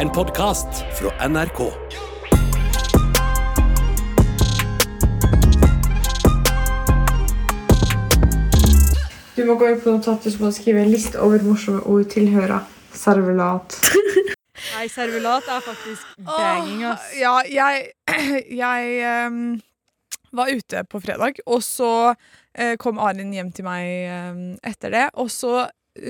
En podkast fra NRK. Du må gå inn på notatet og skrive en liste over morsomme ord tilhører servelat. Nei, servelat er faktisk banging, ass. Ja, jeg, jeg um, var ute på fredag, og så uh, kom Arin hjem til meg um, etter det. Og så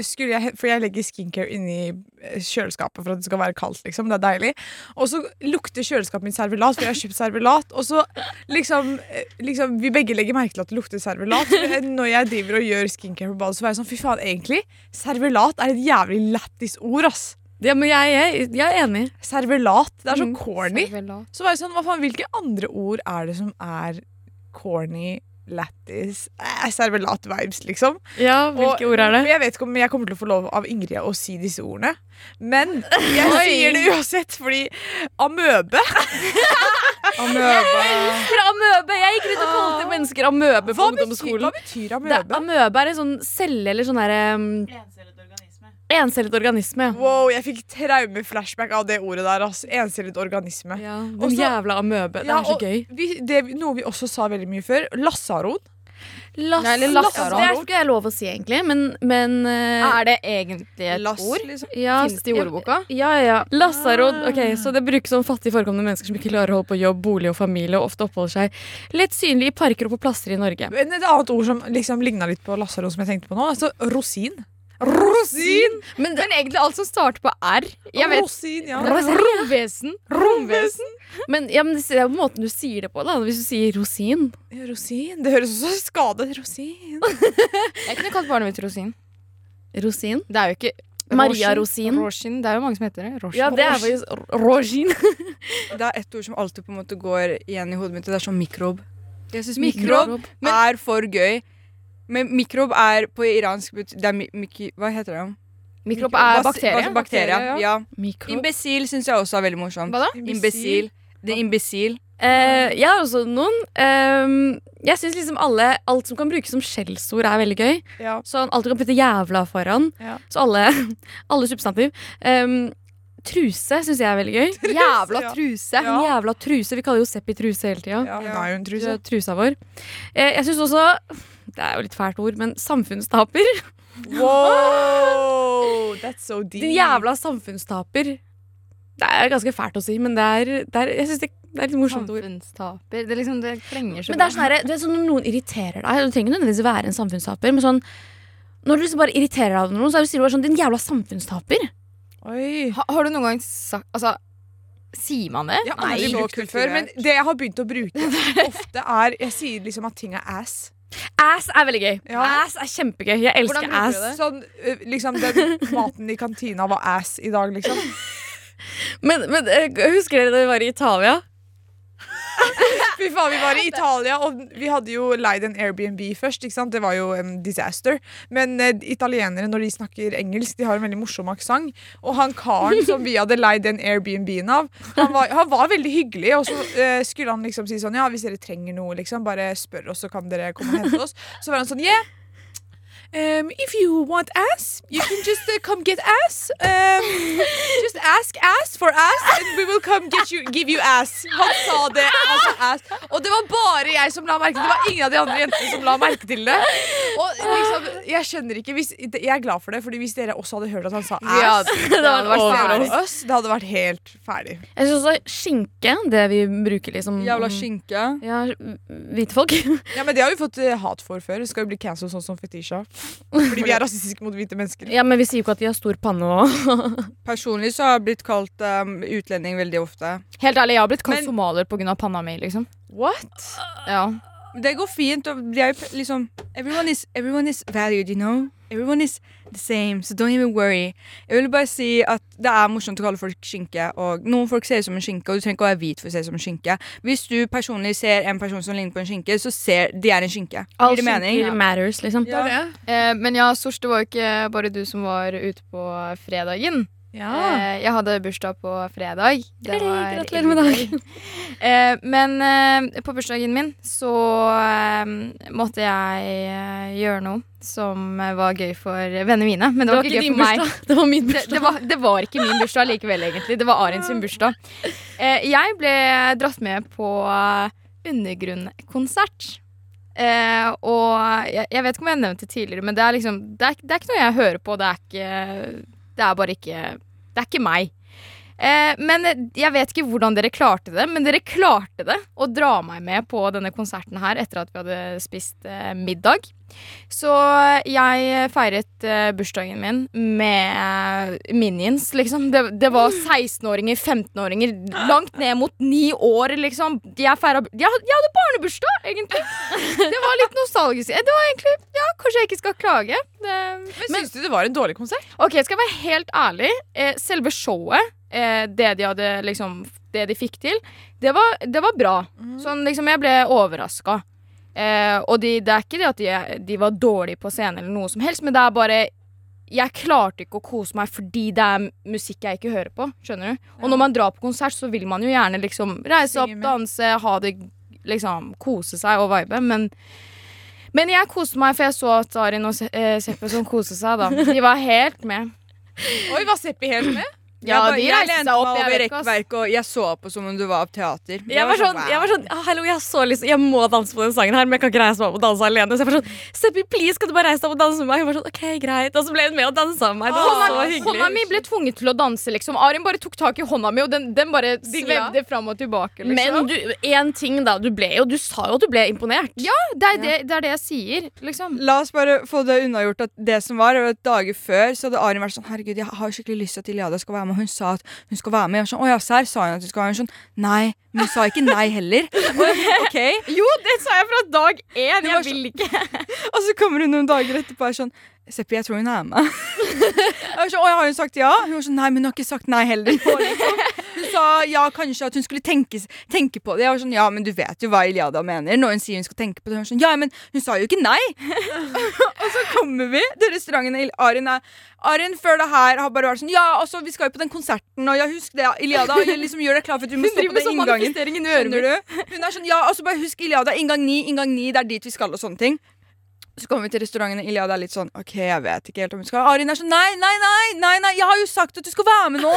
skulle jeg, For jeg legger skincare inni eh, kjøleskapet for at det skal være kaldt. liksom, Det er deilig. Og så lukter kjøleskapet mitt servelat, for jeg har kjøpt servelat. Og så liksom, eh, liksom Vi begge legger merke til at det lukter servelat. Når jeg driver og gjør skincare på badet, så var jeg sånn Fy faen, egentlig, servelat er et jævlig lættis ord, ass. Ja, men jeg, jeg, jeg er enig. Servelat. Det er så Mm, corny. Mm, Så var jeg sånn, hva faen, Hvilke andre ord er det som er corny, lættis, eh, servelat-vibes, liksom? Ja, hvilke Og ord er det? Jeg vet ikke om jeg kommer til å få lov av Ingrid å si disse ordene, men jeg sier det uansett, fordi amøbe Amøba. For amøbe! Jeg gikk rundt og kalte mennesker amøbe på ungdomsskolen. hva betyr Det, amøbe? amøbe er en sånn celle eller sånn herre um, Encellet organisme. Wow, jeg fikk traumeflashback av det ordet der. Altså. Encellet organisme. Ja, den Også- jævla amøbe. Det Ja, er så gøy. Vi, det, noe vi også sa veldig mye før. Lassaron. Lass, Nei, eller lass, det er ikke jeg lov å si, egentlig, men, men uh, Er det egentlig et Lass, ord? liksom. ja, Fins det i ordboka? Ja, ja, ja. Lassarod. Ok, så det brukes om fattig forekommende mennesker som ikke klarer å holde på jobb, bolig og familie, og ofte oppholder seg lett synlig i parker og på plasser i Norge. Men et annet ord som liksom ligna litt på lassaron, som jeg tenkte på nå, altså rosin. Rosin! Men, men egentlig alt som starter på R. Jeg vet Rosin, ja. Romvesen. Romvesen. Men, ja, men det er jo måten du sier det på, da. Hvis du sier rosin. Ja, Rosin. Det høres som skadet Rosin. Jeg kunne kalt barnet mitt Rosin. Rosin. Det er jo ikke Maria Rosin. Rosin. Det er jo mange som heter det. Rosin. Ja, det er faktisk rosin. Det er ett ord som alltid på en måte går igjen i hodet mitt, og det er sånn mikrob. Jeg syns Mikrob. mikrob er for gøy. Men mikrob er på iransk det er mi, Hva heter det? Mikrob er bakterie. Altså bakterie, ja. ja. Mikrob. Imbesil syns jeg også er veldig morsomt. Hva da? Imbesil. Det er imbesil. Uh, jeg har også noen. Uh, jeg syns liksom alle, alt som kan brukes som skjellsord, er veldig gøy. Ja. Sånn, alt du kan putte jævla foran. Ja. Så alle, alle substantiv. Um, truse syns jeg er veldig gøy. Jævla Ja. truse. Ja. jævla truse. Vi kaller jo Seppi truse hele tida. Ja, hun er jo en truse. Trusa vår. Uh, jeg syns også Det er jo litt fælt ord, men samfunnstaper. Wow, that's so deep. Din jævla samfunnstaper. Det er ganske fælt å si, men det er, det er jeg synes det, det er litt morsomt ord. Samfunnstaper. Det, liksom, det klenger så Men det er sånn her, det er sånn når noen irriterer deg Du trenger nødvendigvis være en samfunnstaper, men sånn når du liksom bare irriterer deg over noen, så sier du bare sånn 'din jævla samfunnstaper'. Oi. ha, Har du noen gang sagt Altså, sier man det? Jeg har aldri Nei, brukt det før, men det jeg har begynt å bruke ofte, er Jeg sier liksom at ting er ass. Ass er veldig gøy. Ja. Ass er kjempegøy. Jeg elsker ass. Sånn, liksom Den maten i kantina var ass i dag, liksom. Men, men husker dere da vi var i Italia? Fy faen, Vi var i Italia, og vi hadde jo leid en Airbnb først. ikke sant? Det var jo en disaster. Men eh, italienere, når de snakker engelsk, de har en veldig morsom aksent. Og han karen som vi hadde leid den Airbnb-en av, han var, han var veldig hyggelig. Og så eh, skulle han liksom si sånn Ja, hvis dere trenger noe, liksom, bare spør oss, så kan dere komme og hente oss. Så var han sånn Yeah. Um, if you want ass, you can just uh, come get ass. Um, just ask ass for ass, and we will come get you, give you ass. Han sa det. Han sa ass. Og det var bare jeg som la merke til det. var ingen av de andre jentene som la merke til det. Og liksom, Jeg skjønner ikke hvis, Jeg er glad for det, Fordi hvis dere også hadde hørt at han sa ass, Ja, det hadde vært ferdig. oss, det hadde vært helt ferdig. Jeg syns også skinke, det vi bruker liksom Jævla skinke. Ja, hvite folk. Ja, Men det har vi fått eh, hat for før. Det skal jo bli cancelled sånn som Fetisha. Fordi vi er rasistiske mot hvite mennesker. ja, Men vi sier jo ikke at de har stor panne og Personlig så har jeg blitt kalt um, utlending veldig ofte. Helt ærlig, jeg har blitt kalt Men- somalier pga. panna mi, liksom. What? Ja. Det går fint. Og de er jo liksom everyone is, everyone is valued, you know? Everyone is the same, so don't even worry. Jeg vil bare si at det er morsomt å kalle folk skinke. Og noen folk ser ut som en skinke, og du trenger ikke å være hvit for å se ut som en skinke. Hvis du personlig ser en person som ligner på en skinke, så ser de er en skinke. All det mening? Ja. matters, liksom. Ja. Eh, men ja, Sors, det var jo ikke bare du som var ute på fredagen. Eh, jeg hadde bursdag på fredag. Det var gratulerer med dagen. Eh, men eh, på bursdagen min så måtte jeg gjøre noe som var gøy for vennene mine. Men det, var, ikke gøy for meg. Det var min bursdag. det, var, det var ikke min bursdag likevel, egentlig. Det var Arin sin bursdag. Eh, jeg ble dratt med på undergrunnkonsert. Eh, og jeg, jeg vet ikke om jeg har nevnt det tidligere, men det er liksom Det er, det er ikke noe jeg hører på. Det er ikke Det er bare ikke Det er ikke meg. Eh, men jeg vet ikke hvordan dere klarte det, men dere klarte det å dra meg med på denne konserten her etter at vi hadde spist eh, middag. Så jeg feiret eh, bursdagen min med minions, liksom. Det, det var 16-åringer, 15-åringer, langt ned mot ni år, liksom. Jeg, feira, jeg, jeg hadde barnebursdag, egentlig. Det var litt nostalgisk. Det var egentlig Ja, kanskje jeg ikke skal klage. Det, Men syns du det var en dårlig konsert? Ok, skal jeg være helt ærlig. Eh, selve showet, eh, det de hadde liksom Det de fikk til, det var, det var bra. Sånn liksom, jeg ble overraska. Eh, og de, det er ikke det at de, de var dårlige på scenen eller noe som helst, men det er bare jeg klarte ikke å kose meg fordi det er musikk jeg ikke hører på. Skjønner du? Og når man drar på konsert, så vil man jo gjerne liksom reise opp, danse, ha det liksom Kose seg og vibe. Men, men jeg koste meg, for jeg så at Arin og eh, Seppe som koste seg, da. De var helt med. Oi, var Seppi helt med? Ja, jeg, bare- de reiste seg opp, over rekkverket, og jeg så på som om du var på teater. Jeg, Jeg var sånn, wow. jeg var sånn «Ah, Hallo, jeg så liksom Jeg må danse på den sangen her, men jeg kan ikke reise meg opp og danse alene. Så jeg var sånn Seppi, please, kan du bare reise deg opp og danse med meg? Hun var sånn, ok, greit Og så ble hun med og dansa med meg. Det var så hyggelig. hånda mi ble tvunget til å danse, liksom. Arin bare tok tak i hånda mi, og den, den bare svevde fram og tilbake. Liksom. Men du, en ting da, du ble jo Du sa jo at du ble imponert. ja, det er det, det er det jeg sier, liksom. La oss bare få det unnagjort at det som var, var at dager før så hadde Arin vært sånn Herregud, jeg har skikkelig lyst til at Iliada skal være med. Hun sa at hun skal være med. Jeg var sånn, Å ja, serr, sa hun at hun skal være med? Hun sånn, Nei, men hun sa ikke nei heller. Ok Jo, det sa jeg fra dag én. Var Jeg vil ikke. Og så kommer hun noen dager etterpå og er sånn Seppi, jeg tror hun er med. Jeg var så, Å, har hun sagt ja? Hun var sånn, nei, men hun har ikke sagt nei heller. nå, Liksom. Hun sa ja, kanskje at hun skulle tenke, tenke på det. Jeg var sånn, ja, men du vet jo hva Iliada mener når hun sier hun skal tenke på det. Hun var sånn, ja, men hun sa jo ikke nei. og så kommer vi til restauranten. Arin, Arin før det her har bare vært sånn, ja, altså, vi skal jo på den konserten, og ja, husk det, Iliada, jeg liksom gjør deg klar for at du må stå på med den sånn inngangen. Skjønner du? Hun er sånn, ja, altså bare husk Iliada, inngang ni, inngang ni, det er dit vi skal og sånne ting. Så kommer vi til restauranten, Iliad er litt sånn, ok, jeg vet ikke helt om hun skal. Arin er sånn, nei, nei, nei, nei, nei, jeg har jo sagt at du skal være med nå.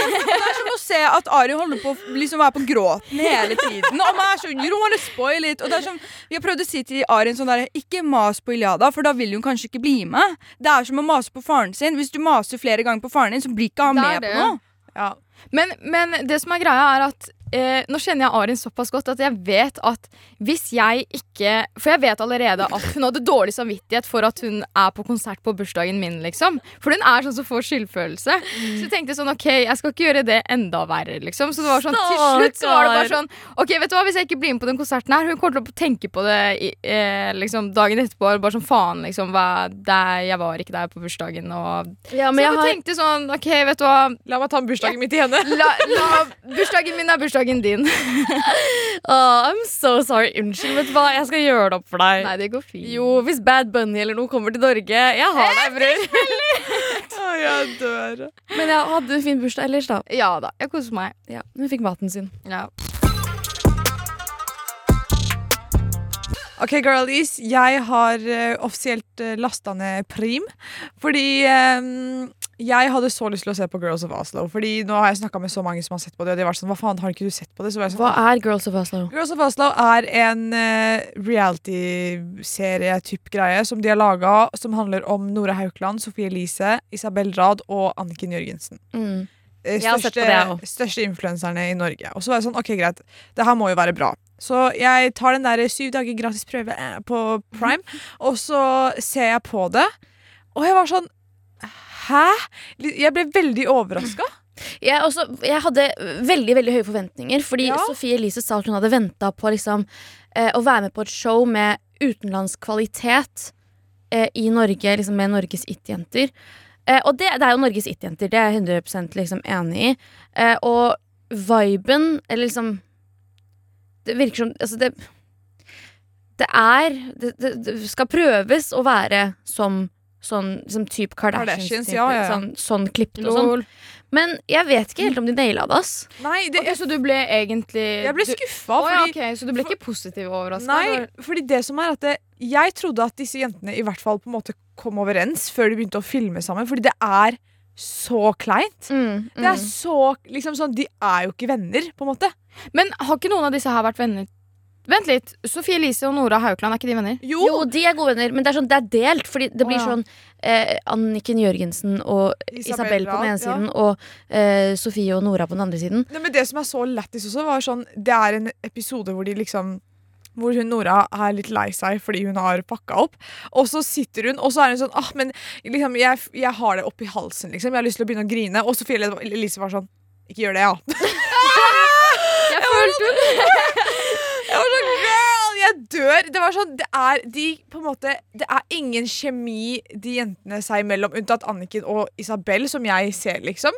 Det er som å se at Arin holder på å liksom være på gråten hele tiden. Og man er you don't wanna spoil it. Og det er som, vi har prøvd å si til Arin sånn der, ikke mas på Iliada, for da vil hun kanskje ikke bli med. Det er som å mase på faren sin. Hvis du maser flere ganger på faren din, så blir ikke han med på noe. Ja. Men, men det som er greia, er at eh, nå kjenner jeg Arin såpass godt at jeg vet at hvis jeg ikke For jeg vet allerede at hun hadde dårlig samvittighet for at hun er på konsert på bursdagen min, liksom. For hun er sånn som får skyldfølelse. Så jeg tenkte sånn, ok, jeg skal ikke gjøre det enda verre, liksom. Så det var sånn, til slutt så var det bare sånn Ok, vet du hva, hvis jeg ikke blir med på den konserten her, hun kommer til å tenke på det i, eh, liksom dagen etterpå. Bare sånn faen, liksom. Hva, det, jeg var ikke der på bursdagen, og Ja, Så men jeg jeg har tenkte sånn, ok, vet du hva. La meg ta bursdagen min til henne. La, la, bursdagen min er bursdagen din. oh, I'm so sorry. Unnskyld, vet du hva? Jeg skal gjøre det opp for deg. Nei, det går fint. Jo, hvis Bad Bunny eller noe kommer til Norge Jeg har deg, bror. Å, jeg dør. Men jeg hadde en fin bursdag ellers, da. Ja da, jeg koser meg. Ja, Hun fikk maten sin. Ja. Ok, girlies. Jeg har uh, offisielt uh, lasta ned Prim. Fordi eh, jeg hadde så lyst til å se på Girls of Oslo. Fordi nå har jeg snakka med så mange som har sett på det, og de vært sånn Hva faen, har ikke du sett på det? Så var jeg sånn, Hva er Girls of Oslo? Girls of Oslo er en uh, reality-serie-type greie som de har laga, som handler om Nora Haukeland, Sofie Elise, Isabel Rad og Anniken Jørgensen. Mm. Eh, Største, største influenserne i Norge. Og så var jeg sånn, ok greit, det her må jo være bra. Så jeg tar den der syv dager gratis prøve eh, på Prime, og så ser jeg på det, og jeg var sånn Hæ? Jeg ble veldig overraska. Jeg, også, jeg hadde veldig veldig høye forventninger, fordi Ja. Sofie Elise sa at hun hadde venta på liksom, eh, å være med på et show med utenlandsk kvalitet eh, i Norge, liksom med Norges It-jenter. Eh, og det, det er jo Norges It-jenter, det er jeg 100 liksom enig i. Eh, og viben, eller liksom Det virker som Altså, det Det er det, det skal prøves å være som Sånn som type Kardashians. Kardashians, type, ja, ja. Sånn, sånn klippet og sånn. Men jeg vet ikke helt om de naila det, ass. Nei, det, okay, så du ble egentlig jeg ble du- fordi, oh, ja, okay, Så du ble ikke positiv overraska? Nei, fordi det som er at det, jeg trodde at disse jentene i hvert fall på en måte kom overens før de begynte å filme sammen. Fordi det er så kleint. Mm, Det er så, liksom sånn, De er jo ikke venner, på en måte. Men har ikke noen av disse her vært venner? Vent litt. Sofie Elise og Nora Haukeland, er ikke de venner? Jo, de er gode venner, men det er, sånn, det er delt. Fordi det blir sånn eh, Anniken Jørgensen og Isabel på den ene ja. siden, og eh, Sofie og Nora på den andre siden. Nei, men Det som er så lættis også, var sånn Det er en episode hvor de liksom hvor hun Nora er litt lei seg fordi hun har pakka opp. Og så sitter hun, og så er hun sånn ah, men liksom, jeg, jeg har det oppi halsen, liksom. Jeg har lyst til å begynne å grine. Og Sofie Elise var sånn Ikke gjør det, ja. Jeg følte girl, jeg dør. Det var sånn, det er de på en måte Det er ingen kjemi de jentene seg imellom, unntatt Anniken og Isabel, som jeg ser, liksom.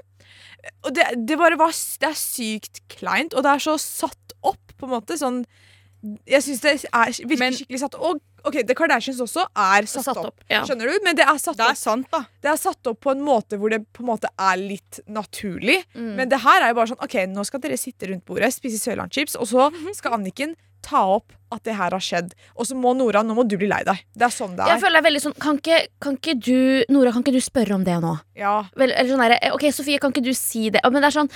Og det, det bare var Det er sykt kleint, og det er så satt opp, på en måte. Sånn Jeg syns det er virker Men- skikkelig satt Og OK, The Kardashians også er satt, Satt opp. opp, ja. Skjønner du? Men det er satt Det er opp sant, da. Det er satt opp på en måte hvor det på en måte er litt naturlig. Mm. Men det her er jo bare sånn OK, nå skal dere sitte rundt bordet, spise Sørlandschips, og så skal Anniken ta opp at det her har skjedd. Og så må Nora, nå må du bli lei deg. Det er sånn det Jeg er. føler det er veldig sånn Kan ikke, kan ikke du Nora, kan ikke du spørre om det nå? Ja. Vel, eller sånn der, Ok, Sofie, kan ikke du si det? Men det er sånn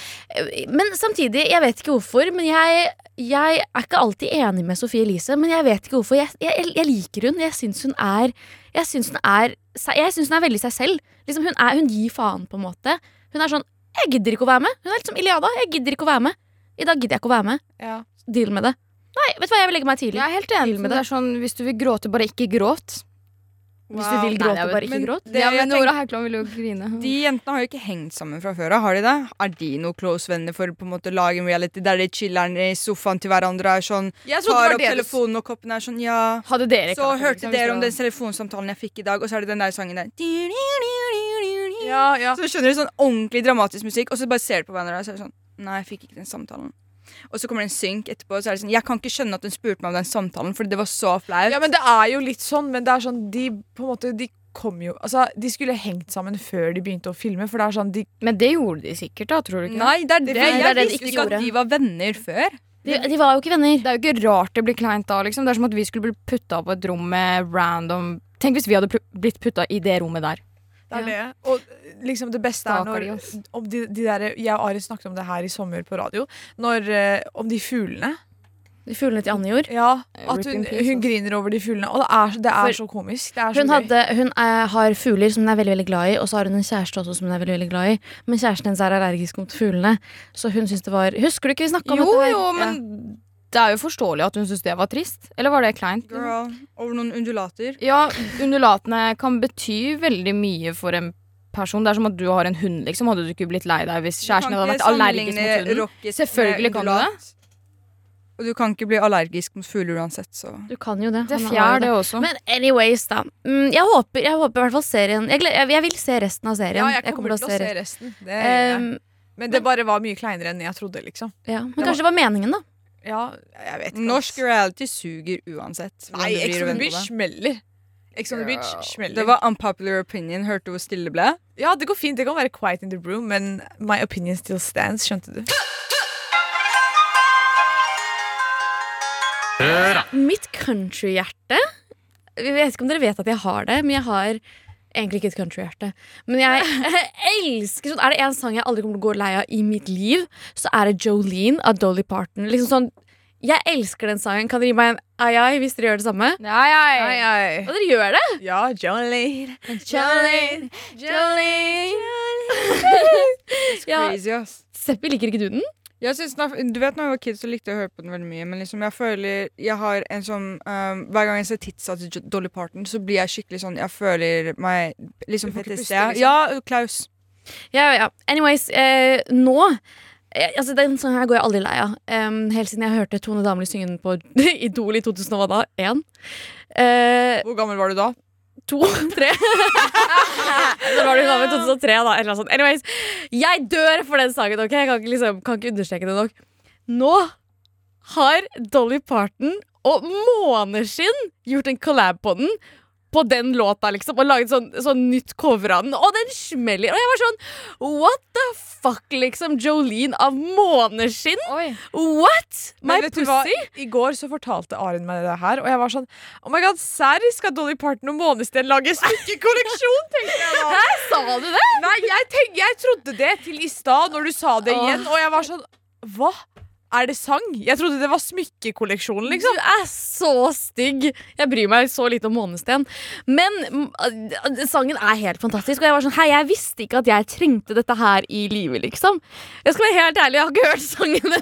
Men samtidig, jeg vet ikke hvorfor, men jeg, jeg er ikke alltid enig med Sofie Elise. Men jeg vet ikke hvorfor. Jeg, jeg, jeg liker hun. Jeg syns hun er Jeg syns hun er Jeg synes hun er veldig seg selv. Liksom, hun, er, hun gir faen, på en måte. Hun er sånn Jeg gidder ikke å være med. Hun er litt som Iliada. Jeg gidder ikke å være med. I dag gidder jeg ikke å være med. ja. Deal med det. Nei, vet du hva, jeg vil legge meg tidlig. Jeg er helt enig. Med Det er sånn, Hvis du vil gråte, bare ikke gråt. Hvis du vil gråte, det bare ikke men gråt. det ja, men Nora Haukeland vil jo grine. De jentene har jo ikke hengt sammen fra før av, har de det? Er de noe close venner for på en måte å lage en reality der de chiller'n i sofaen til hverandre er sånn Tar det opp det telefonen og koppen er sånn ja. Så hørte liksom, dere om den telefonsamtalen jeg fikk i dag, og så er det den der sangen der. Ja, ja. Så skjønner du sånn ordentlig dramatisk musikk, og så bare ser du på hverandre og så er det sånn Nei, jeg fikk ikke den samtalen. Og så kommer det en synk etterpå, og så er det sånn Jeg kan ikke skjønne at hun spurte meg om den samtalen, for det var så flaut. ja, men det er jo litt sånn, men det er sånn De på en måte, de kom jo Altså, de skulle hengt sammen før de begynte å filme, for det er sånn de Men det gjorde de sikkert, da, tror du ikke? Nei, det er det. det er Jeg det de visste ikke at de var venner før. De, de var jo ikke venner. Det er jo ikke rart det blir kleint da, liksom. Det er som at vi skulle bli putta på et rom med random Tenk hvis vi hadde pl- blitt putta i det rommet der. Det er det. Og liksom det beste er når om de, de der, Jeg og Ari snakket om det her i sommer på radio. Når, eh, om de fuglene. De fuglene til Anne gjorde? Ja, Eh, At hun, hun griner over de fuglene. Og det er, det er så komisk. Det er så Hun, hadde, hun er, har fugler som hun er veldig veldig glad i, og så har hun en kjæreste også som hun er veldig veldig glad i. Men kjæresten hennes er allergisk mot fuglene. Så hun syns det var Husker du ikke vi snakka om Jo, dette? her? jo, men det er jo forståelig at hun syntes det var trist. Eller var det kleint? Girl, over noen undulater. Ja, undulatene kan bety veldig mye for en person. Det er som at du har en hund, liksom. Hadde du ikke blitt lei deg hvis kjæresten hadde vært allergisk mot hunden? Selvfølgelig kan du det. Og du kan ikke bli allergisk mot fugler uansett, så Du kan jo det. Det er fjær, det også. Men anyways, da. Mm, jeg håper, jeg håper i hvert fall serien Jeg, gled, jeg, jeg vil se resten av serien. Ja, jeg kommer, til å se resten. Det, gjør jeg. Um, men det bare var mye kleinere enn jeg trodde, liksom. ja. Men Det kanskje det var meningen, da. Ja, jeg vet ikke. Norsk reality suger uansett. Nei, Ex on the Beach smeller. Ex on the Beach smeller. Det var unpopular opinion. Hørte du hvor stille det ble? Ja, det går fint. Det kan være quiet in the room, men my opinion still stands. Skjønte du? Mitt countryhjerte Jeg vet ikke om dere vet at jeg har det, men jeg har egentlig ikke et countryhjerte. Men jeg elsker sånn Er det en sang jeg aldri kommer til å gå lei av i mitt liv, så er det Jolene av Dolly Parton. Liksom sånn Jeg elsker den sangen. Kan dere gi meg en ai ai hvis dere gjør det samme? Ai-ai ja. Og dere gjør det? Ja, Jolene. Jolene, Jolene Jolene. It's Crazy, ass. Seppi, liker ikke du den? Synes, du vet når jeg var kid, så likte jeg å høre på den veldig mye. Men liksom jeg føler jeg har en sånn um, Hver gang jeg ser titsa til Dolly Parton, så blir jeg skikkelig sånn Jeg føler meg liksom PTSD. liksom? Ja, Klaus. Ja, ja. Anyways, eh, nå eh, Altså, Den sangen her går jeg aldri lei av. Um, helt siden jeg hørte Tone Damli synge den på Idol i 2000 og hva da? Én? Eh, Hvor gammel var du da? To? Tre? Så var det hun var med i 2003, da. Eller sånt. Anyways, jeg dør for den sangen, OK? Jeg kan ikke, liksom, kan ikke understreke det nok. Nå har Dolly Parton og Måneskinn gjort en collab på den. På den låta, liksom, og laget sånn, sånn nytt cover av den, og den smeller. Og jeg var sånn What the fuck, liksom? Jolene av måneskinn? Oi. What? My pussy? I går så fortalte Arin meg det her, og jeg var sånn Oh my god, serr? Skal Dolly Parton og Månesten lage smykkekolleksjon? tenkte jeg da. Sa du det? Nei, jeg, tenk, jeg trodde det til i stad, når du sa det igjen, og jeg var sånn Hva? Er det sang? Jeg trodde det var smykkekolleksjonen, liksom. Du er så stygg. Jeg bryr meg så lite om Månesten. Men mm, uh, sangen er helt fantastisk. Og jeg var sånn, hei, jeg visste ikke at jeg trengte dette her i livet, liksom. Jeg skal være helt ærlig, jeg har ikke hørt sangen.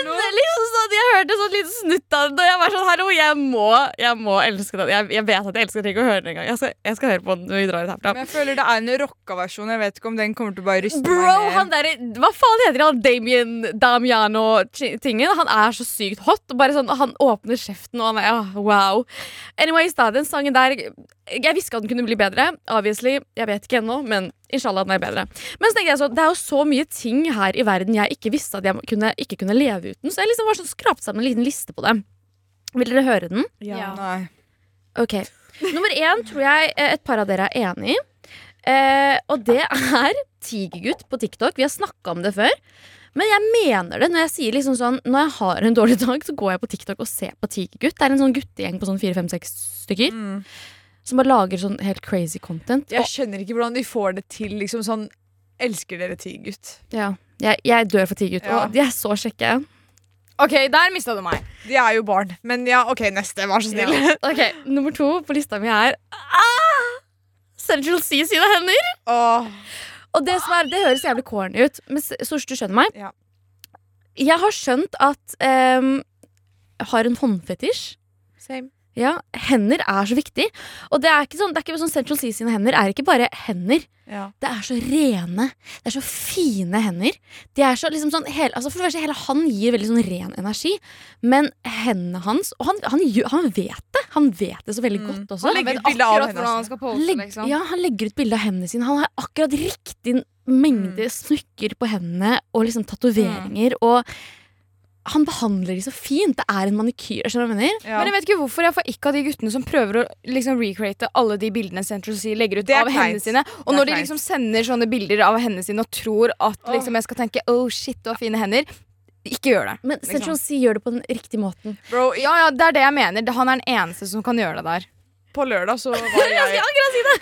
Men liksom sånn, jeg hørte sånn liten snutt av den, og jeg var sånn Hallo, jeg må, jeg må elske den. Jeg, jeg vet at jeg elsker den, ikke å høre den engang. Jeg, skal- jeg skal høre på den når vi drar herfra. Men jeg føler det er en rocka versjon. Jeg vet ikke om den kommer til å bare ryste Bro, meg han ned. der, hva faen heter han? Damien Damiano-tingen. Han er så sykt hot. Bare sånn, Han åpner kjeften, og han er oh, wow. Anyways, da, den sangen der Jeg visste at den kunne bli bedre. Obviously, Jeg vet ikke ennå, men inshallah den er bedre. Men så tenkte jeg så, det er jo så mye ting her i verden jeg ikke visste at jeg kunne, ikke kunne leve uten. Så jeg liksom var sånn skrapt sammen en liten liste på det. Vil dere høre den? Ja. Nei. Ok. Nummer én tror jeg eh, et par av dere er enig i. Eh, og det er Tigergutt på TikTok. Vi har snakka om det før. Men jeg mener det når jeg sier liksom sånn Når jeg har en dårlig dag, så går jeg på TikTok og ser på Tigergutt. Det er en sånn guttegjeng på sånn fire-fem-seks stykker Mm. Som bare lager sånn helt crazy content. Jeg skjønner ikke hvordan de får det til. liksom sånn Elsker dere Tigergutt? ja, jeg, jeg dør for Tigergutt. Ja. Og de er så kjekke. OK, der mista du meg. De er jo barn. Men ja, OK, neste. Vær så snill. Ok, Nummer to på lista mi er ah! Central C sine hender. Oh. Og det, som er, det høres jævlig corny ut, men Sosh, du skjønner meg? Ja. Jeg har skjønt at um, har en håndfetisj. Same. Ja, Hender er så viktig. Og det er ikke sånn, det er ikke sånn Central Sea sine hender er ikke bare hender. Ja. Det er så rene. Det er så fine hender. De er så liksom sånn hele, altså For det første, hele han gir veldig sånn ren energi. Men hendene hans Og han, han, han vet det. Han vet det så veldig Mm. godt også. Han legger ut bilde av hendene skal pose, Legg, liksom. ja, han legger ut bilde av hendene sine. Han har akkurat riktig mengde Mm. smykker på hendene og liksom tatoveringer. Og han behandler de så fint. Det er en manikyr. Skjønner jeg mener? Ja. Men jeg vet ikke hvorfor jeg får ikke av de guttene som prøver å liksom recreate alle de bildene Central Sea legger ut av hendene sine. Og når de liksom sender sånne bilder av hendene sine og tror at liksom jeg skal tenke oh shit, du har fine hender, ikke gjør det. Men. Central Sea gjør det på den riktige måten. Bro, Ja, ja, det er det jeg mener. Han er den eneste som kan gjøre det der. på lørdag så var jeg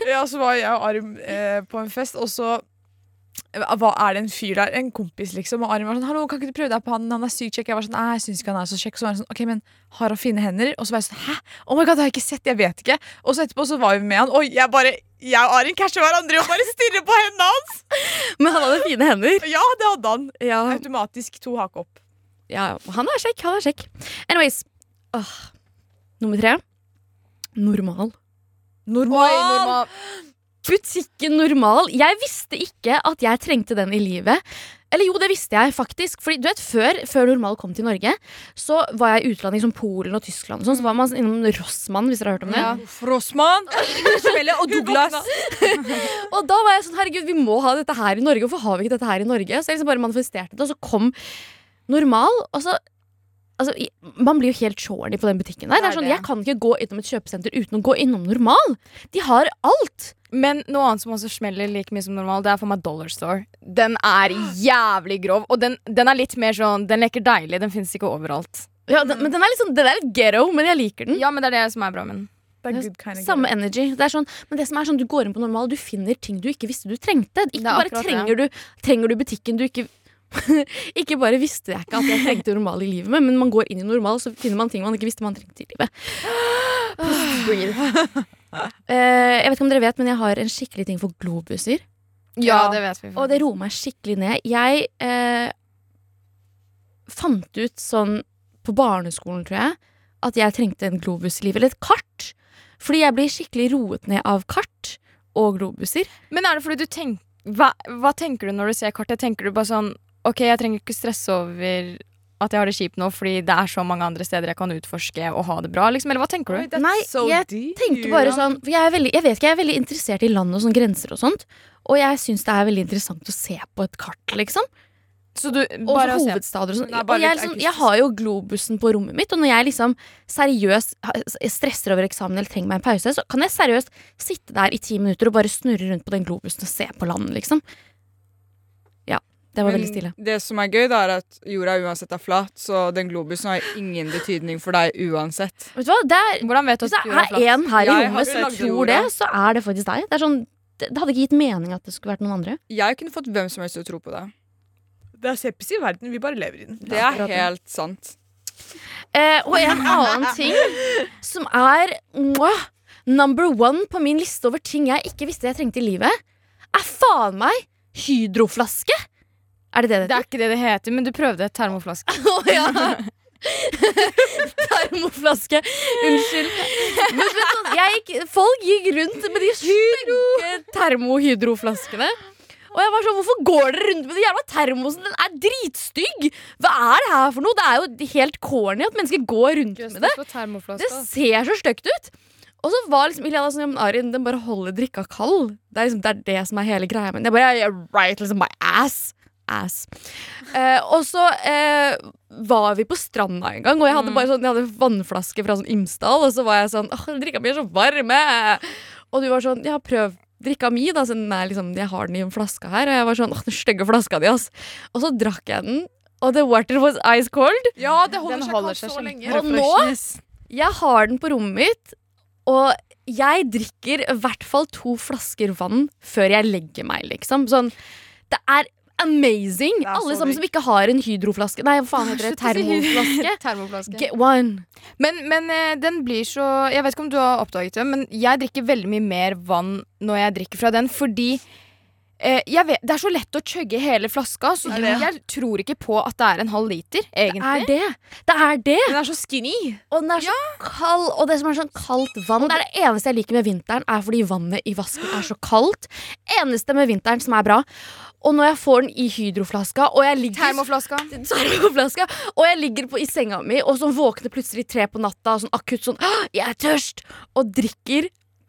Ja, så var jeg og Arim eh, på en fest, og så hva er det en fyr der? En kompis, liksom. Og Arin var sånn 'Hallo, kan ikke du prøve deg på han? Han er sykt kjekk.' Jeg var sånn 'Nei, jeg syns ikke han er så kjekk.' Så var han sånn 'OK, men har han fine hender?' Og så var jeg sånn 'Hæ? Oh my god, det har jeg ikke sett. Jeg vet ikke.' Og så etterpå så var vi med han, og jeg bare jeg og Arin casher hverandre og bare stirrer på hendene hans! Men han hadde fine hender. Ja, det hadde han. Ja, Automatisk to hake opp. ja han er kjekk. Han er kjekk. Anyways. Åh. Nummer tre. Normal. Oi, normal. Butikken Normal. Jeg visste ikke at jeg trengte den i livet. Eller jo, det visste jeg faktisk. Fordi du vet, Før, før Normal kom til Norge, så var jeg i utlandet, som Polen og Tyskland. Og sånn, så var man innom Rossmann, hvis dere har hørt om det. Ja. Frossmann, og Douglas. Og da var jeg sånn, herregud, vi må ha dette her i Norge. Hvorfor har vi ikke dette her i Norge? Så jeg liksom bare manifesterte det, og så kom Normal. Og så Altså, Man blir jo helt shorny på den butikken der. Det er sånn. Jeg kan ikke gå innom et kjøpesenter uten å gå innom Normal. De har alt. Men noe annet som også smeller like mye som normal, det er for meg Dollar Store. Den er jævlig grov, og den, den er litt mer sånn Den leker deilig, den fins ikke overalt. Ja, den, men den er litt sånn, Den er litt ghetto, men jeg liker den. Ja, men det er det som er bra med den. Det er good kind of Samme energy. Det er sånn, men det som er sånn, du går inn på normal, du finner ting du ikke visste du trengte. Ikke bare det. trenger du, trenger du butikken du ikke Ikke bare visste jeg ikke at jeg trengte normal i livet med, men man går inn i normal, så finner man ting man ikke visste man trengte i livet. Eh, jeg vet ikke om dere vet, men jeg har en skikkelig ting for globuser. Ja, det vet vi. Og det roer meg skikkelig ned. Jeg uh, fant ut sånn på barneskolen, tror jeg, at jeg trengte en globus i livet. Eller et kart. Fordi jeg blir skikkelig roet ned av kart og globuser. Men er det fordi du tenker hva, hva tenker du når du ser kartet? Tenker du bare sånn Ok, jeg trenger ikke stresse over at jeg har det kjipt nå fordi det er så mange andre steder jeg kan utforske og ha det bra, liksom? Eller hva tenker du? Nei, jeg tenker bare sånn For jeg er veldig, jeg vet ikke, jeg er veldig interessert i land og sånn grenser og sånt. Og jeg syns det er veldig interessant å se på et kart, liksom. Så du Og bare se hovedstader og sånn. Og jeg, liksom, jeg har jo globusen på rommet mitt, og når jeg liksom seriøst stresser over eksamen eller trenger meg en pause, så kan jeg seriøst sitte der i ti minutter og bare snurre rundt på den globusen og se på landet, liksom. Det var Men veldig stille. Det som er gøy, da, er at jorda uansett er flat, så den globusen har ingen betydning for deg uansett. Vet du hva? Det er, Hvordan vet du at det jorda er er flat? en her i rommet som tror det, så er det faktisk deg. Det, er sånn, det, det hadde ikke gitt mening at det skulle vært noen andre. Jeg kunne fått hvem som helst til å tro på det. Det er sepsis i verden, vi bare lever i den. Det er helt sant. Eh, og en annen ting som er mwah, number one på min liste over ting jeg ikke visste jeg trengte i livet, er faen meg hydroflaske. Er det det det heter? Det er ikke det det heter, men du prøvde termoflaske. oh, ja. Termoflaske. Unnskyld. Jeg gikk, folk gikk rundt med de stygge termohydroflaskene. Og jeg var sånn, Hvorfor går dere rundt med den jævla termosen? Den er dritstygg! Hva er det her for noe? Det er jo helt corny at mennesker går rundt med det. Det ser så stygt ut. Og så var liksom Iliana sånn, Arin, den bare holder drikka kald. Det er liksom det, er det som er hele greia. Men jeg bare, right, liksom my ass. Ass. Eh, og så eh, var vi på stranda en gang, og jeg hadde bare sånn, jeg hadde vannflaske fra sånn Imsdal, og så var jeg sånn åh, drikka mi er så varme. Og du var sånn, ja, prøv drikka mi, da. Så den er liksom, jeg har den i en flaske her. Og jeg var sånn, åh, den stygge flaska di, ass. Og så drakk jeg den, og the water was ice cold. Ja, det holder Den seg holder kald seg så lenge. Og nå Jeg har den på rommet mitt, og jeg drikker i hvert fall to flasker vann før jeg legger meg, liksom. Sånn, det er amazing! Alle sammen som ikke har en hydroflaske. Nei, hva faen heter det? Termoflaske. Termoflaske. Get one. Men, men eh, den blir så Jeg vet ikke om du har oppdaget det, men jeg drikker veldig mye mer vann når jeg drikker fra den, fordi eh, jeg vet, Det er så lett å chugge hele flaska, så det, det? jeg tror ikke på at det er en halv liter, Det er det. Det er det. Den er så skinny. Og den er så kald. Og det som er sånn kaldt vann Det er det eneste jeg liker med vinteren, er fordi vannet i vasken er så kaldt. Eneste med vinteren som er bra. Og når jeg får den i hydroflaska, og jeg ligger Termoflaska. Termoflaska. og jeg ligger på, i senga mi og så våkner plutselig tre på natta sånn akutt sånn Jeg er tørst! Og drikker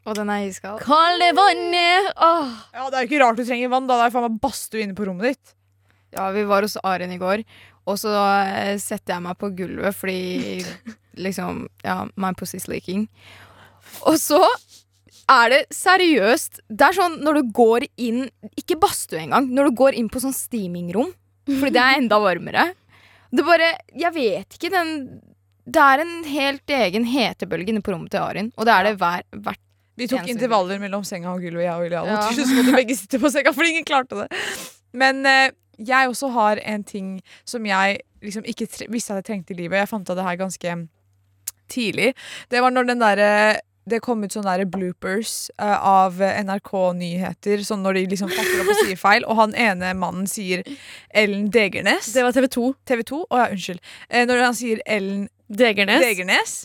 Og den er iskald. kalde vannet. Åh. Ja, Det er jo ikke rart du trenger vann. da Det er faen meg badstue inne på rommet ditt. Ja, vi var hos Arin i går, og så eh, setter jeg meg på gulvet fordi liksom Ja, my pussy's leaking. Og så er det seriøst Det er sånn når du går inn Ikke badstue engang. Når du går inn på sånn steamingrom, fordi det er enda varmere. Det bare Jeg vet ikke. Den Det er en helt egen hetebølge inne på rommet til Arin, og det er det hver, hvert Vi tok intervaller mellom senga og gulvet, jeg og Julian. Ja. Og til slutt måtte begge sitte på senga, fordi ingen klarte det. Men eh, jeg også har en ting som jeg liksom ikke visste at jeg trengte i livet. Jeg fant av det her ganske tidlig. Det var når den derre det kom ut sånne der bloopers uh, av NRK Nyheter, sånn når de liksom fatter opp og sier feil, og han ene mannen sier Ellen Degernes. Det var TV 2. TV 2? Å ja, unnskyld. Uh, når han sier Ellen Degernes. Degernes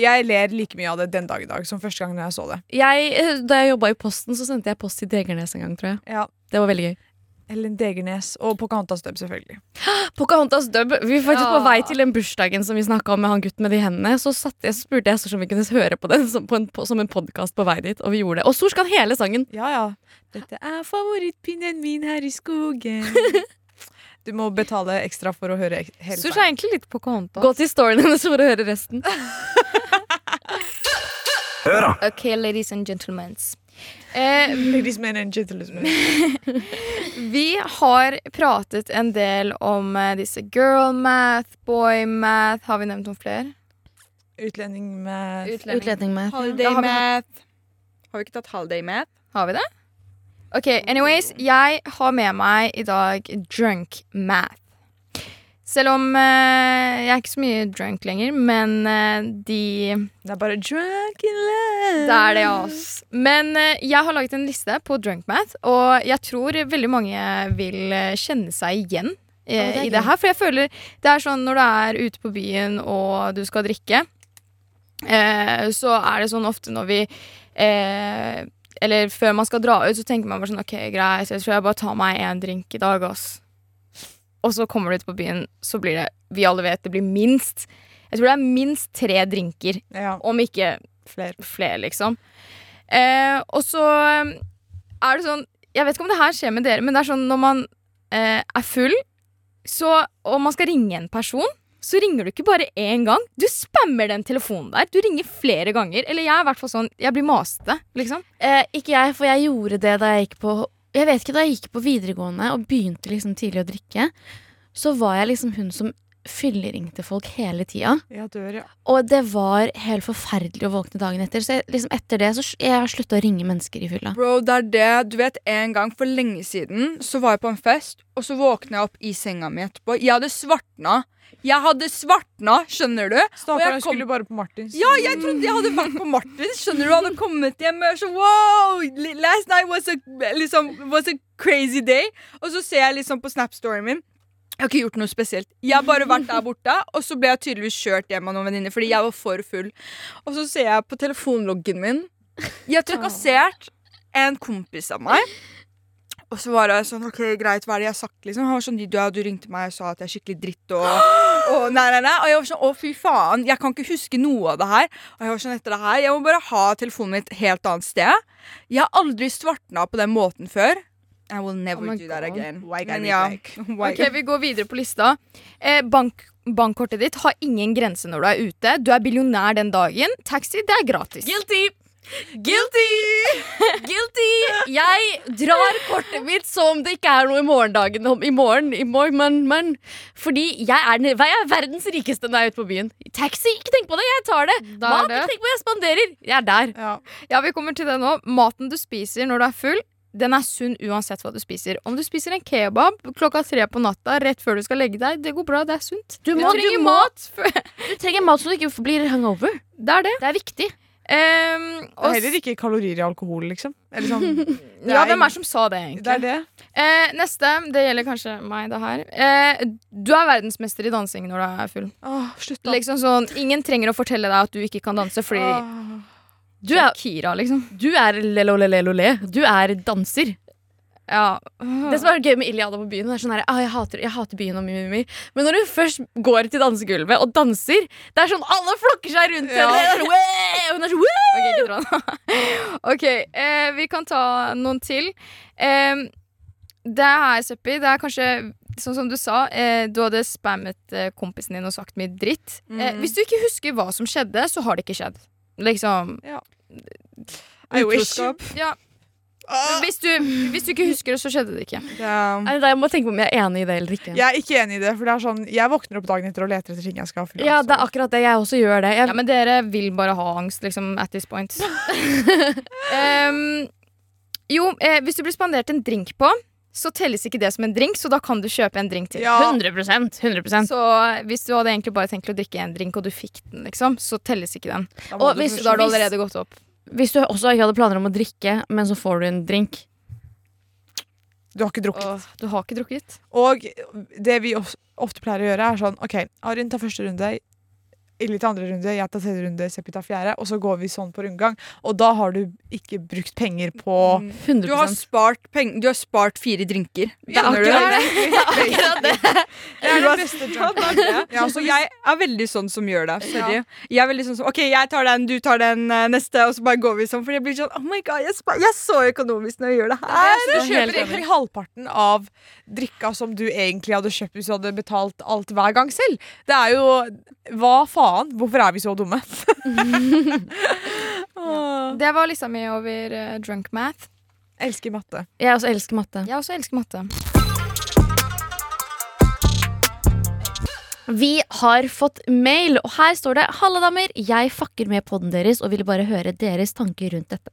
Jeg ler like mye av det den dag i dag som første gang jeg så det. Jeg, eh, da jeg jobba i Posten, så sendte jeg post til Degernes en gang, tror jeg. Ja, Det var veldig gøy. Ellen Degernes og Pocahontas Dub, selvfølgelig. Pocahontas dub. Vi var faktisk Ja. på vei til den bursdagen som vi snakka om med han gutten med de hendene. Så, satt jeg, så spurte jeg Sors om vi kunne høre på den som, på en, på, som en podkast på vei dit, og vi gjorde det. Og Sors kan hele sangen. Ja, ja. Dette er favorittpinnen min her i skogen. Du må betale ekstra for å høre hele Surs er egentlig litt Pocahontas. Gå til storyen hennes for å høre resten. Hør, da! Ok, ladies and gentlemen. Eh, Ladies men and gentlemen. vi har pratet en del om eh, disse girl math, boy math. Har vi nevnt noen flere? Utlending math. Utlending med. Holiday Da har vi- math. Har vi ikke tatt holiday math? Har vi det? Ok, anyways, jeg har med meg i dag drunk math. Selv om eh, jeg er ikke så mye drunk lenger, men eh, de Det er bare drunk in love. Det er det, ass. Men eh, jeg har laget en liste på drunk math, og jeg tror veldig mange vil kjenne seg igjen i, Ja, det i det her. For jeg føler det er sånn når du er ute på byen og du skal drikke, eh, så er det sånn ofte når vi eh, Eller før man skal dra ut, så tenker man bare sånn OK, greit, jeg tror jeg bare tar meg en drink i dag, ass. Og så kommer du ut på byen, så blir det Vi alle vet det blir minst Jeg tror det er minst tre drinker Ja, om ikke flere, fler, liksom. Eh, og så eh, er det sånn Jeg vet ikke om det her skjer med dere, men det er sånn når man eh, er full, så og man skal ringe en person, så ringer du ikke bare én gang. Du spammer den telefonen der. Du ringer flere ganger. Eller jeg er i hvert fall sånn, jeg blir masete, liksom. Eh, ikke jeg, for jeg gjorde det da jeg gikk på Jeg vet ikke, da jeg gikk på videregående og begynte liksom tidlig å drikke, så var jeg liksom hun som fylleringte folk hele tida. Dør, ja. Og det var helt forferdelig å våkne dagen etter. Så jeg, liksom etter det så jeg har slutta å ringe mennesker i fylla. Bro, det er det. Du vet, En gang for lenge siden så var jeg på en fest, og så våkna jeg opp i senga mi etterpå. Jeg hadde svartna. Jeg hadde svartna, skjønner du? Stakkar, jeg kom- skulle bare på Martins. Ja, jeg trodde jeg hadde vært på Martins. Skjønner du, hadde kommet hjem og så wow! Last night was a, liksom, was a crazy day. Og så ser jeg liksom på Snap-storyen min. Jeg har ikke gjort noe spesielt. Jeg har bare vært der borte, og så ble jeg tydeligvis kjørt hjem av noen venninner fordi jeg var for full. Og så ser jeg på telefonloggen min. Jeg har trakassert en kompis av meg. Og så var det sånn, ok, greit, hva er det jeg har sagt, liksom? Han var sånn, du, du ringte meg og sa at jeg er skikkelig dritt, og, og nei, nei, nei. Og jeg var sånn, å fy faen, jeg kan ikke huske noe av det her. Og jeg var sånn, etter det her, jeg må bare ha telefonen min et helt annet sted. Jeg har aldri svartna på den måten før. I will never Oh do that again. Men ja, Ok, Vi går videre på lista. Eh, bank, bankkortet ditt har ingen grense når du er ute. Du er billionær den dagen. Taxi, det er gratis. Guilty! Guilty! Guilty! Jeg drar kortet mitt som det ikke er noe i morgendagen. om- I morgen, i morgen, men, men Fordi jeg er, jeg er verdens rikeste når jeg er ute på byen. Taxi, ikke tenk på det, jeg tar det. Mat, ikke tenk på det, jeg spanderer. Jeg er der. Ja. Ja, vi kommer til det nå. Maten du spiser når du er full, den er sunn uansett hva du spiser. Om du spiser en kebab klokka tre på natta rett før du skal legge deg, det går bra, det er sunt. Du, Du trenger du, må, mat du trenger mat så du ikke blir hangover. Det er det. Det er viktig. Ehm, Det er heller ikke kalorier i alkohol, liksom. Eller sånn, ja, hvem er det som sa det, egentlig? Det er det. Eh, neste, det gjelder kanskje meg, det her. Eh, du er verdensmester i dansing når du er full. Åh, slutt, da. Liksom sånn, Ingen trenger å fortelle deg at du ikke kan danse fordi Åh. Du er, Kira, liksom. du er lelolelelole. Du er danser. Ja. Det som er gøy med Iliada på byen, det er sånn her, ah, jeg, hater, jeg hater byen og mimimi. Men når hun først går til dansegulvet og danser, det er sånn alle flokker seg rundt Ja. henne. Sånn, hun er sånn, Woo! Ok, ikke ok, eh, vi kan ta noen til. Eh, det her, Seppi, det er kanskje sånn som du sa. Eh, du hadde spammet eh, kompisen din og sagt mye dritt. Eh, Mm. hvis du ikke husker hva som skjedde, så har det ikke skjedd. Liksom I wish. Ja. Hvis du, hvis du ikke husker det, så skjedde det ikke. Ja. Da jeg må tenke på om jeg er enig i det eller ikke. Jeg er ikke enig i det, for det er sånn Jeg våkner opp dagen etter og leter etter ting jeg skal ha. Ja, det er akkurat det. Jeg også gjør det. Jeg, Ja, Men dere vil bare ha angst, liksom, at this point. um, jo, eh, hvis du blir spandert en drink på, så telles ikke det som en drink, så da kan du kjøpe en drink til. Ja, 100% 100% Så hvis du hadde egentlig bare tenkt å drikke en drink, og du fikk den, liksom, så telles ikke den. da Og du hvis- da har du allerede gått opp. Hvis du også ikke hadde planer om å drikke, men så får du en drink. Du har ikke drukket. Åh, du har ikke drukket? Og det vi ofte pleier å gjøre, er sånn OK, Arin tar første runde. Illy til andre runde, jeg tar tredje runde, Seppi tar fjerde. Og så går vi sånn på rundgang. Og da har du ikke brukt penger på 100%. Du har spart peng Du har spart fire drinker. Det er akkurat det. Det er akkurat det. Det er det beste det. Ja, så jeg er veldig sånn som gjør det. Sorry. Jeg er veldig sånn som OK, jeg tar den, du tar den eh, neste, og så bare går vi sånn. For jeg blir sånn Oh my god, jeg, spar, jeg er så økonomisk når jeg gjør det her. Du er kjøper egentlig halvparten av drikka som du egentlig hadde kjøpt hvis du hadde betalt alt hver gang selv. Det er jo Hva faen? Hvorfor er vi så dumme? ja. Det var lista mi over uh, drunk math. Elsker matte. Jeg også elsker matte. Jeg også elsker matte. Vi har fått mail, og her står det Halla, damer. Jeg fucker med podden deres og ville bare høre deres tanker rundt dette.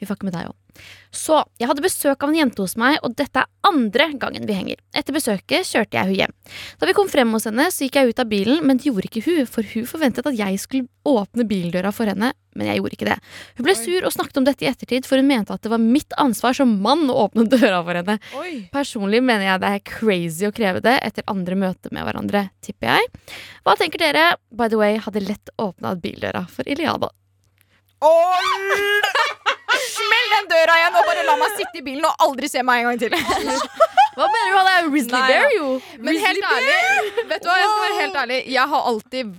Vi fucker med deg òg. Så, jeg hadde besøk av en jente hos meg, og dette er andre gangen vi henger. Etter besøket kjørte jeg hun hjem. Da vi kom frem hos henne, så gikk jeg ut av bilen, men det gjorde ikke hun, for hun forventet at jeg skulle åpne bildøra for henne, men jeg gjorde ikke det. Hun ble sur og snakket om dette i ettertid, for hun mente at det var mitt ansvar som mann å åpne døra for henne. Oi. Personlig mener jeg det er crazy å kreve det etter andre møter med hverandre, tipper jeg. Hva tenker dere? By the way, hadde lett åpna bildøra for Iliada. Smell den døra igjen og bare la meg sitte i bilen og aldri se meg en gang til. Hva mener du? Han er jo Risley Bear, jo! Men helt ærlig, vet du hva, jeg skal være helt ærlig. Jeg har alltid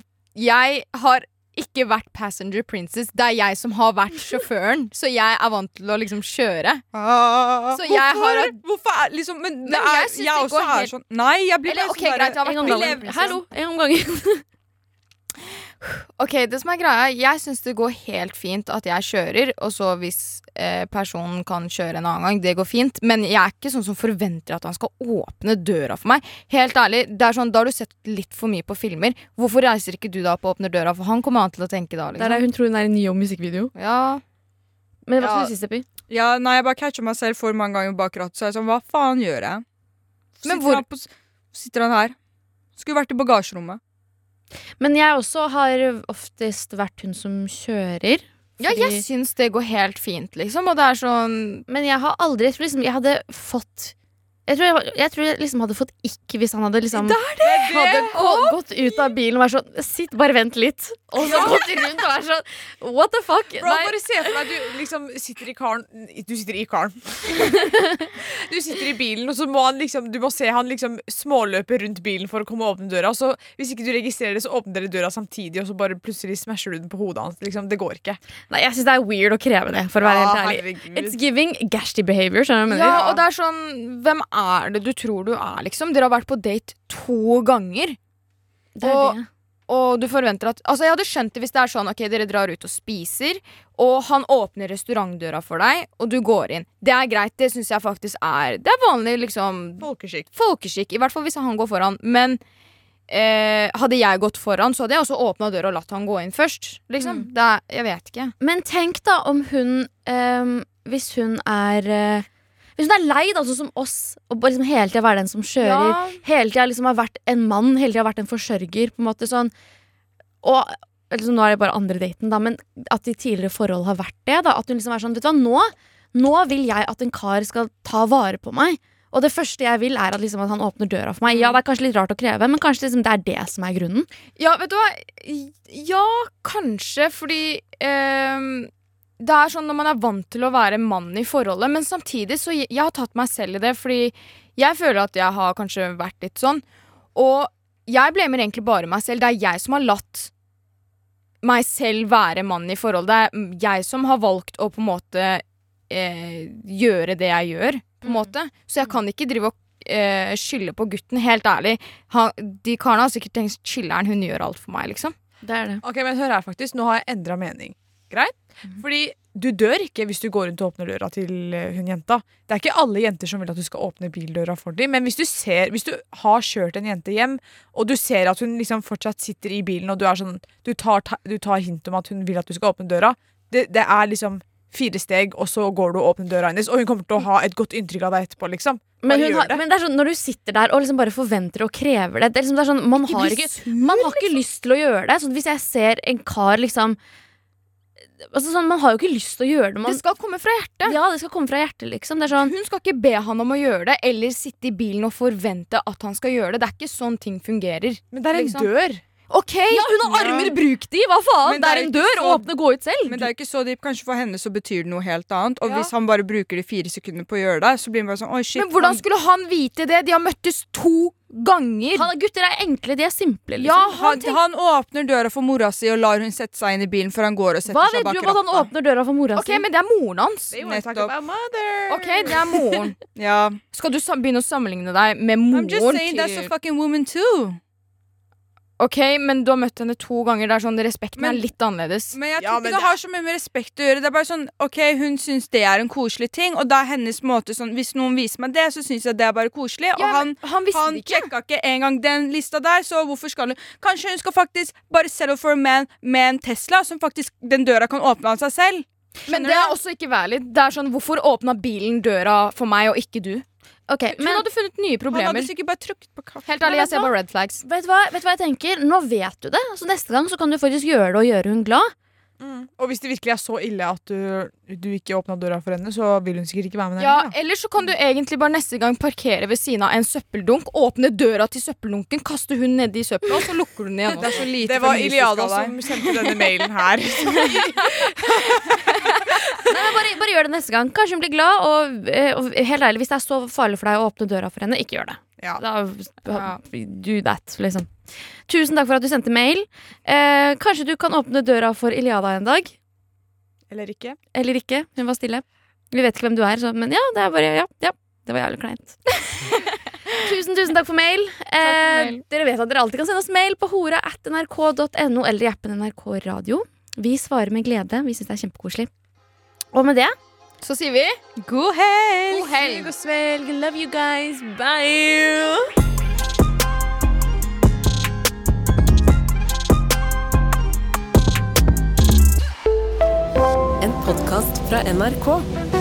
Jeg har ikke vært passenger princess. Det er jeg som har vært sjåføren, så jeg er vant til å liksom kjøre. Ah, Så jeg hvorfor, har hvorfor er liksom Men, det Men er, jeg jeg, det også er helt- sånn Nei, jeg blir Eller, bare ok, sånn greit, jeg har vært En gang gangen. Hallo, en gang om gangen. Ok, det som er greia Jeg syns det går helt fint at jeg kjører, og så hvis eh, personen kan kjøre en annen gang, det går fint. Men jeg er ikke sånn som forventer at han skal åpne døra for meg. Helt ærlig, det er sånn, Da har du sett litt for mye på filmer. Hvorfor reiser ikke du da opp og åpner døra for han? kommer an til å tenke da, Det er liksom. der hun tror hun er i en om musikkvideo. Ja, Men hva Ja. skal du si, Steppi? Ja, nei, jeg bare catcher meg selv for mange ganger bak rattet, så er sånn Hva faen gjør jeg? Men Sitter hvor- han, på, sitter han her? Skulle vært i bagasjerommet. Men jeg også har oftest vært hun som kjører. ja jeg syns det går helt fint, liksom. Og det er sånn Men jeg har aldri Jeg tror liksom jeg hadde fått jeg tror jeg, jeg tror jeg liksom hadde fått ikk hvis han hadde liksom hadde gått ut av bilen og vært sånn Sitt, bare vent litt. Og så gått rundt og vært sånn What the fuck? Bro, Nei. bare se for deg du liksom sitter i karen Du sitter i karen. du sitter i bilen, og så må han liksom Du må se han liksom småløpe rundt bilen for å komme og åpne døra. Og Så hvis ikke du registrerer det, så åpner dere døra samtidig, og så bare plutselig smasher du den på hodet hans. Liksom, det går ikke. Nei, jeg syns det er weird og krevende, for å være helt ærlig. herregud. It's giving gashty behavior. Skjønner du hva jeg mener? Ja, og det er sånn Hvem er det du tror du er, liksom? Dere har vært på date to ganger. Det er og- det. Og du forventer at Altså, jeg hadde skjønt det hvis det er sånn Ok, dere drar ut og spiser, og han åpner restaurantdøra for deg, og du går inn. Det er greit. Det syns jeg faktisk er Det er vanlig, liksom Folkeskikk. folkeskikk. I hvert fall hvis han går foran. Men eh, hadde jeg gått foran, så hadde jeg også åpna døra og latt han gå inn først. Liksom. Det er Jeg vet ikke. Men tenk da om hun ehm, Hvis hun er eh, hun er lei, sånn som oss, og liksom hele tida være den som kjører. Ja. Hele tida liksom har vært en mann, hele tida vært en forsørger. På en måte sånn Og liksom, Nå er det bare andre daten, da, men at de tidligere forhold har vært det. Da, at hun liksom er sånn Vet du hva, nå, nå vil jeg at en kar skal ta vare på meg. Og det første jeg vil, er at, liksom, at han åpner døra for meg. Ja, det er kanskje litt rart å kreve, men kanskje liksom, det er det som er grunnen. Ja, vet du hva? Ja, kanskje, fordi ehm, Det er sånn når man er vant til å være mann i forholdet, men samtidig så jeg, jeg har tatt meg selv i det, fordi jeg føler at jeg har kanskje vært litt sånn. Og jeg blamer egentlig bare meg selv. Det er jeg som har latt meg selv være mann i forholdet. Det er jeg som har valgt å på en måte eh, gjøre det jeg gjør, på en måte. Så jeg kan ikke drive og eh, skylde på gutten. Helt ærlig. Han, de karene har sikkert tenkt chiller'n, hun gjør alt for meg, liksom. Det er det. Ok, men hør her faktisk Nå har jeg endra mening. Greit? Fordi du dør ikke hvis du går rundt og åpner døra til eh, hun jenta. Det er ikke alle jenter som vil at du skal åpne bildøra for dem. Men hvis du, ser, hvis du har kjørt en jente hjem, og du ser at hun liksom fortsatt sitter i bilen, og du, er sånn, du, tar, du tar hint om at hun vil at du skal åpne døra, det, det er liksom fire steg, og så går du og åpner døra hennes, og hun kommer til å ha et godt inntrykk av deg etterpå. liksom. Men, hun har, det. men det er sånn, når du sitter der og liksom bare forventer og krever det, det er liksom, det er sånn, man, har ikke, man har ikke lyst til å gjøre det. Sånn, hvis jeg ser en kar liksom altså, sånn, Man har jo ikke lyst til å gjøre det. Man, Det skal komme fra hjertet. ja, det skal komme fra hjertet, liksom. Det er sånn, Hun skal ikke be han om å gjøre det, eller sitte i bilen og forvente at han skal gjøre det. Det er ikke sånn ting fungerer. Men det er en Liksom. dør. Ok, ja, hun har Ja. armer, bruk de! Hva faen? Men Det er en dør, så- åpne, gå ut selv. Men det er ikke så dypt. Kanskje for henne så betyr det noe helt annet. Og Ja. hvis han bare bruker de fire sekundene på å gjøre det, så blir han bare sånn Oi, shit. Men hvordan han- skulle han vite det? De har møttes to ganger. Han, gutter er enkle, de er simple. Liksom. Ja, han, han han åpner døra for mora si og lar hun sette seg inn i bilen før han går og setter Hva seg vet du om at han åpner døra for mora Ok, men det er moren hans. Ok, det er moren. Ja. Skal du begynne å sammenligne deg med I'm just saying, saying that's a fucking woman too. Ok, men du har møtt henne to ganger. Det er sånn, Respekten Men- er litt annerledes. Men jeg tror ja, ikke det det- har så mye med respekt å gjøre. Det er bare sånn, ok, Hun syns det er en koselig ting, og da er hennes måte sånn Hvis noen viser meg det, så syns jeg det er bare koselig. Og han, han han ikke. sjekka ikke engang den lista der, så hvorfor skal hun Kanskje hun skal faktisk bare settle for a man med en Tesla, som faktisk den døra kan åpne av seg selv. Men det er du? også ikke valid. Det er sånn, Hvorfor åpna bilen døra for meg og ikke du? Ok, Hun men hadde funnet nye Han problemer. hadde sikkert bare trykt på knappen. Helt ærlig, jeg ser bare red flags. vet du, hva, vet du hva jeg tenker? Nå vet du det. så neste gang så kan du faktisk gjøre det og gjøre hun glad. Mm. Og hvis det virkelig er så ille at du, du ikke åpna døra for henne, så vil hun sikkert ikke være med deg. Ja. Eller så kan du egentlig bare neste gang parkere ved siden av en søppeldunk, åpne døra til søppeldunken, kaste hun nedi søpla, og så lukker du den igjen. Det er så lite Det var Iliada som sendte denne mailen her. Nei, bare, bare gjør det neste gang. Kanskje hun blir glad. Og, eh, og helt ærlig, hvis det er så farlig for deg å åpne døra for henne, ikke gjør det. Ja. Da, do that, liksom. Tusen takk for at du sendte mail. Eh, kanskje du kan åpne døra for Iliada en dag? Eller ikke. Eller ikke. Hun var stille. Vi vet ikke hvem du er, så, men ja, det er bare Ja, ja. Det var jævlig kleint. tusen, tusen takk for mail. Eh, mail. Dere vet at dere alltid kan sende oss mail på hora at nrk.no eller i appen NRK Radio. Vi svarer med glede. Vi syns det er kjempekoselig. Og med det Så sier vi God helg! god helg. God svelg. Love you guys. Bye. En podkast fra NRK.